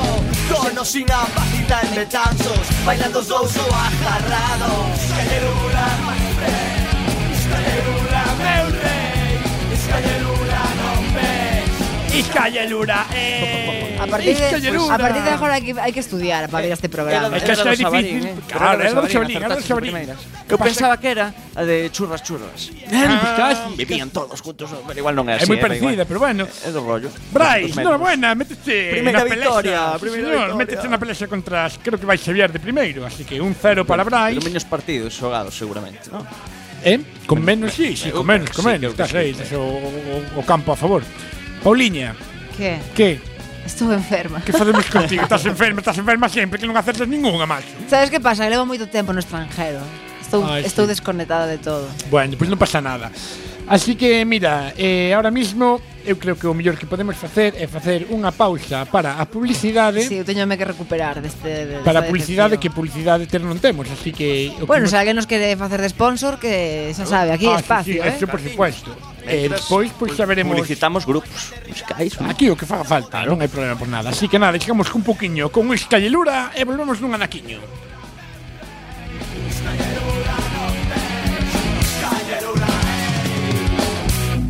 Con o sin ambajita entre tantos bailando zoos o ajarrados. Escallerula, meu rey, escallerula, meu rey, escallerula Isca y el Ura. Eh. A partir, de, a partir de ahora hay que, hay que estudiar para ver este programa. Es que é difícil. ¿eh? Claro, é do Xabalín, é do Xabalín. Eu pensaba que era a de churras churras. Ah, vivían todos juntos, pero igual non é así. É moi parecida, pero bueno. É do rollo. Brais, non, buena, métete Primeira victoria, primeira victoria. Métete na pelexa contra, creo que vai Xavier de primeiro, así que un cero para Brais. Pero menos partidos xogados, seguramente, non? Eh? Con menos, sí, sí, con menos, con menos. Estás aí, o campo a favor. Pauliña. Que? Que? Estou enferma. Que facemos [LAUGHS] contigo? Estás enferma, estás enferma sempre, que non acertas ningunha, macho. Sabes que pasa? Que levo moito tempo no estranjero. Estou, Ay, estou sí. desconectada de todo. Bueno, pois pues non pasa nada. Así que, mira, eh, ahora mismo eu creo que o mellor que podemos facer é facer unha pausa para a publicidade. Si, sí, eu teñome que recuperar deste, de Para a publicidade que publicidade ter non temos, así que o Bueno, que... se alguén nos quede facer de sponsor que xa sabe, aquí ah, espacio, sí, sí, eh. Eso por supuesto. E eh, despois pois xa veremos Publicitamos grupos musicais Aquí o que faga falta, non hai problema por nada Así que nada, chegamos cun poquinho con escallelura E volvemos nun anaquiño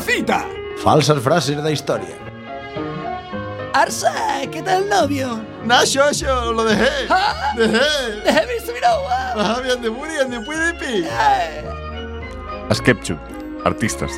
cita. Falsas frases da historia. Arsa, que tal novio? Na, yo lo dejé. ¿Ah? Dejé. Dejé mi subiragua. Ah, bien de Muri, bien de Puidipi. As eh. Ketchup, artistas.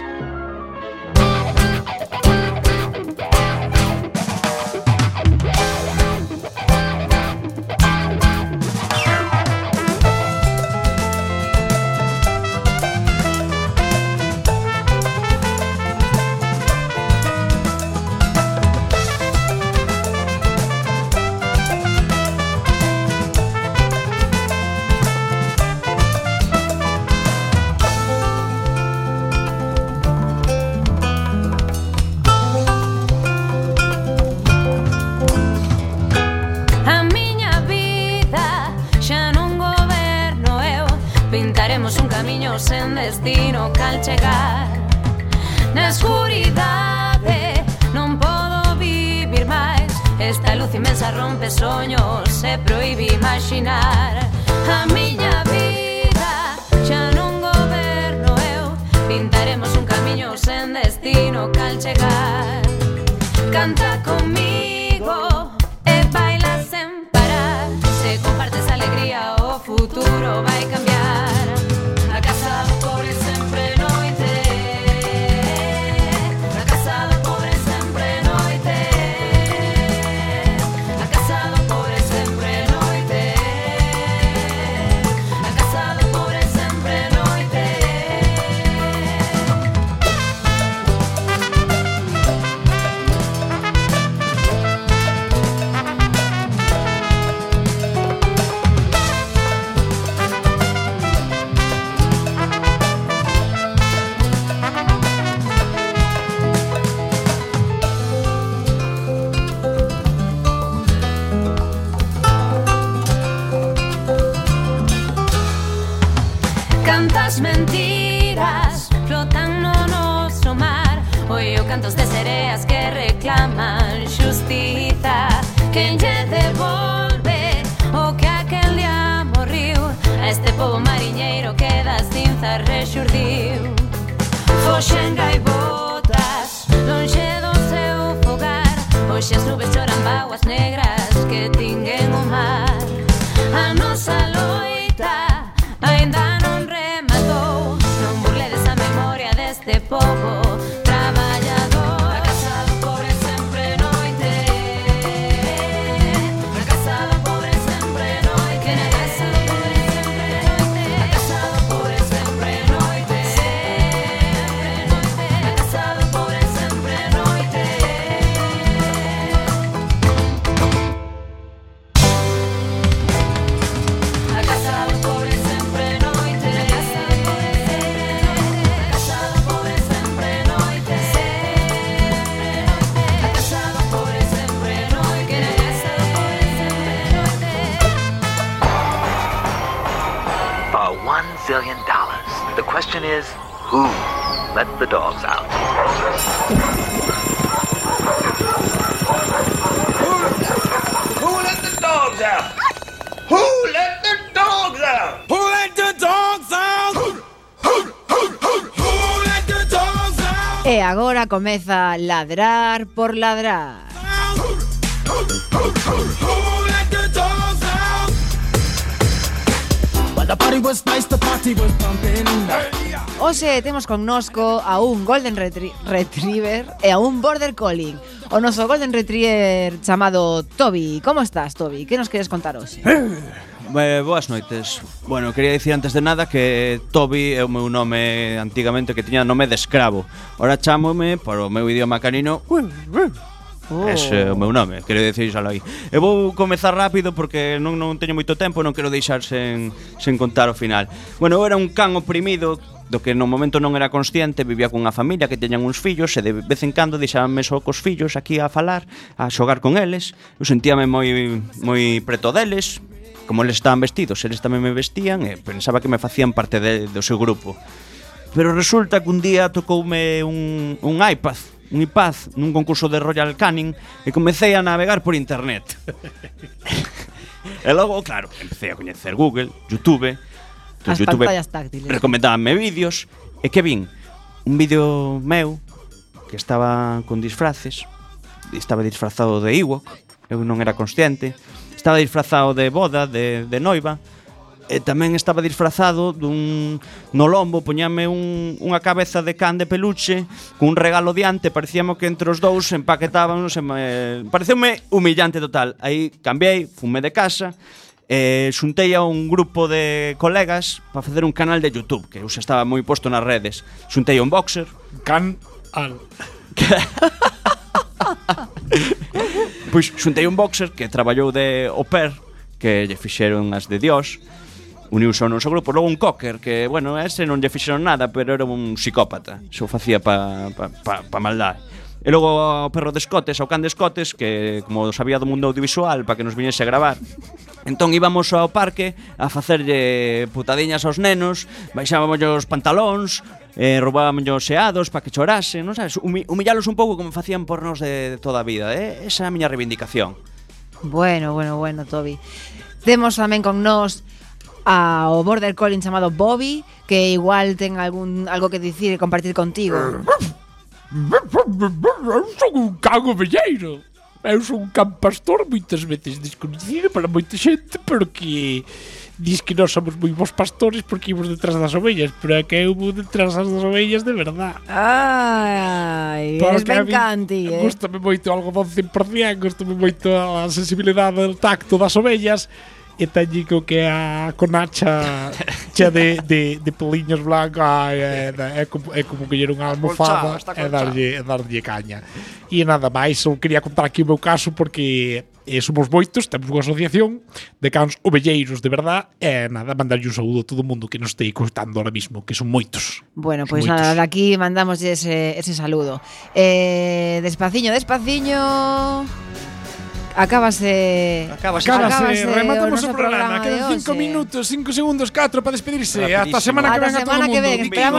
E agora comeza Ladrar por Ladrar. Oxe, temos connosco a un Golden Retri Retriever e a un Border Collie. O noso Golden Retriever chamado Toby. Como estás, Toby? Que nos queres contar hoxe? Eh. Eh, boas noites. Bueno, quería dicir antes de nada que Toby é o meu nome antigamente que tiña nome de escravo. Ora chámome por o meu idioma canino. Oh. Ese é o meu nome, quero dicírselo aí. Eu vou comezar rápido porque non, non teño moito tempo, non quero deixar sen, sen contar o final. Bueno, eu era un can oprimido do que no momento non era consciente, vivía cunha familia que teñan uns fillos e de vez en cando deixábanme só cos fillos aquí a falar, a xogar con eles. Eu sentíame moi moi preto deles, como eles estaban vestidos, eles tamén me vestían e pensaba que me facían parte de, do seu grupo. Pero resulta que un día tocoume un, un iPad un iPad nun concurso de Royal Canin e comecei a navegar por internet. [LAUGHS] e logo, claro, empecé a coñecer Google, Youtube, entón As YouTube táctiles. recomendábanme vídeos e que vin un vídeo meu que estaba con disfraces, estaba disfrazado de Ewok, eu non era consciente, Estaba disfrazado de boda, de, de noiva, e tamén estaba disfrazado dun no lombo poñame un, unha cabeza de can de peluche cun regalo diante, parecíamos que entre os dous empaquetábamos, me, eh, pareceume humillante total. Aí cambiei, fume de casa, e xuntei a un grupo de colegas para facer un canal de YouTube, que eu xa estaba moi posto nas redes. Xuntei un boxer, can al [LAUGHS] Pois xuntei un boxer que traballou de au pair, que lle fixeron as de Dios, uniuse ao noso grupo, logo un cocker que, bueno, ese non lle fixeron nada, pero era un psicópata, Xo facía pa, pa, pa, pa maldade. E logo o perro de escotes, o can de escotes, que como sabía do mundo audiovisual, para que nos viñese a gravar. Entón íbamos ao parque a facerlle putadiñas aos nenos, baixábamos os pantalóns, eh, roubaban os xeados para que chorasen, non sabes? Humi humillalos un pouco como facían por nós de, toda a vida, eh? Esa é a miña reivindicación. Bueno, bueno, bueno, Toby. Temos tamén con nós ao border collie chamado Bobby, que igual ten algún algo que dicir e compartir contigo. Eu son un cago velleiro. Eu son un can pastor moitas veces desconhecido para moita xente, pero que dis que nós somos moi bons pastores porque imos detrás das ovellas, pero é que eu vou detrás das ovellas de verdad. Ai, porque eres ben canti, eh? Gústame moito o algodón 100%, gústame moito a sensibilidade do tacto das ovellas, e teñen co que a conacha [LAUGHS] che de, de, de peliños blancos é, é, é, como, é como coller unha almofada colchado, e darlle, e darlle caña e nada máis, eu quería contar aquí o meu caso porque e somos moitos, temos unha asociación de cans ovelleiros de verdad e nada, mandarlle un saúdo a todo o mundo que nos estei costando ahora mismo, que son moitos. Bueno, pois pues moitos. nada, aquí mandamos ese, ese saludo. Eh, despaciño, despaciño... Acábase, acábase, acábase, rematamos o programa, programa quedan 5 minutos, 5 segundos, 4 para despedirse. Hasta a semana que ven a todo o mundo. Que ven,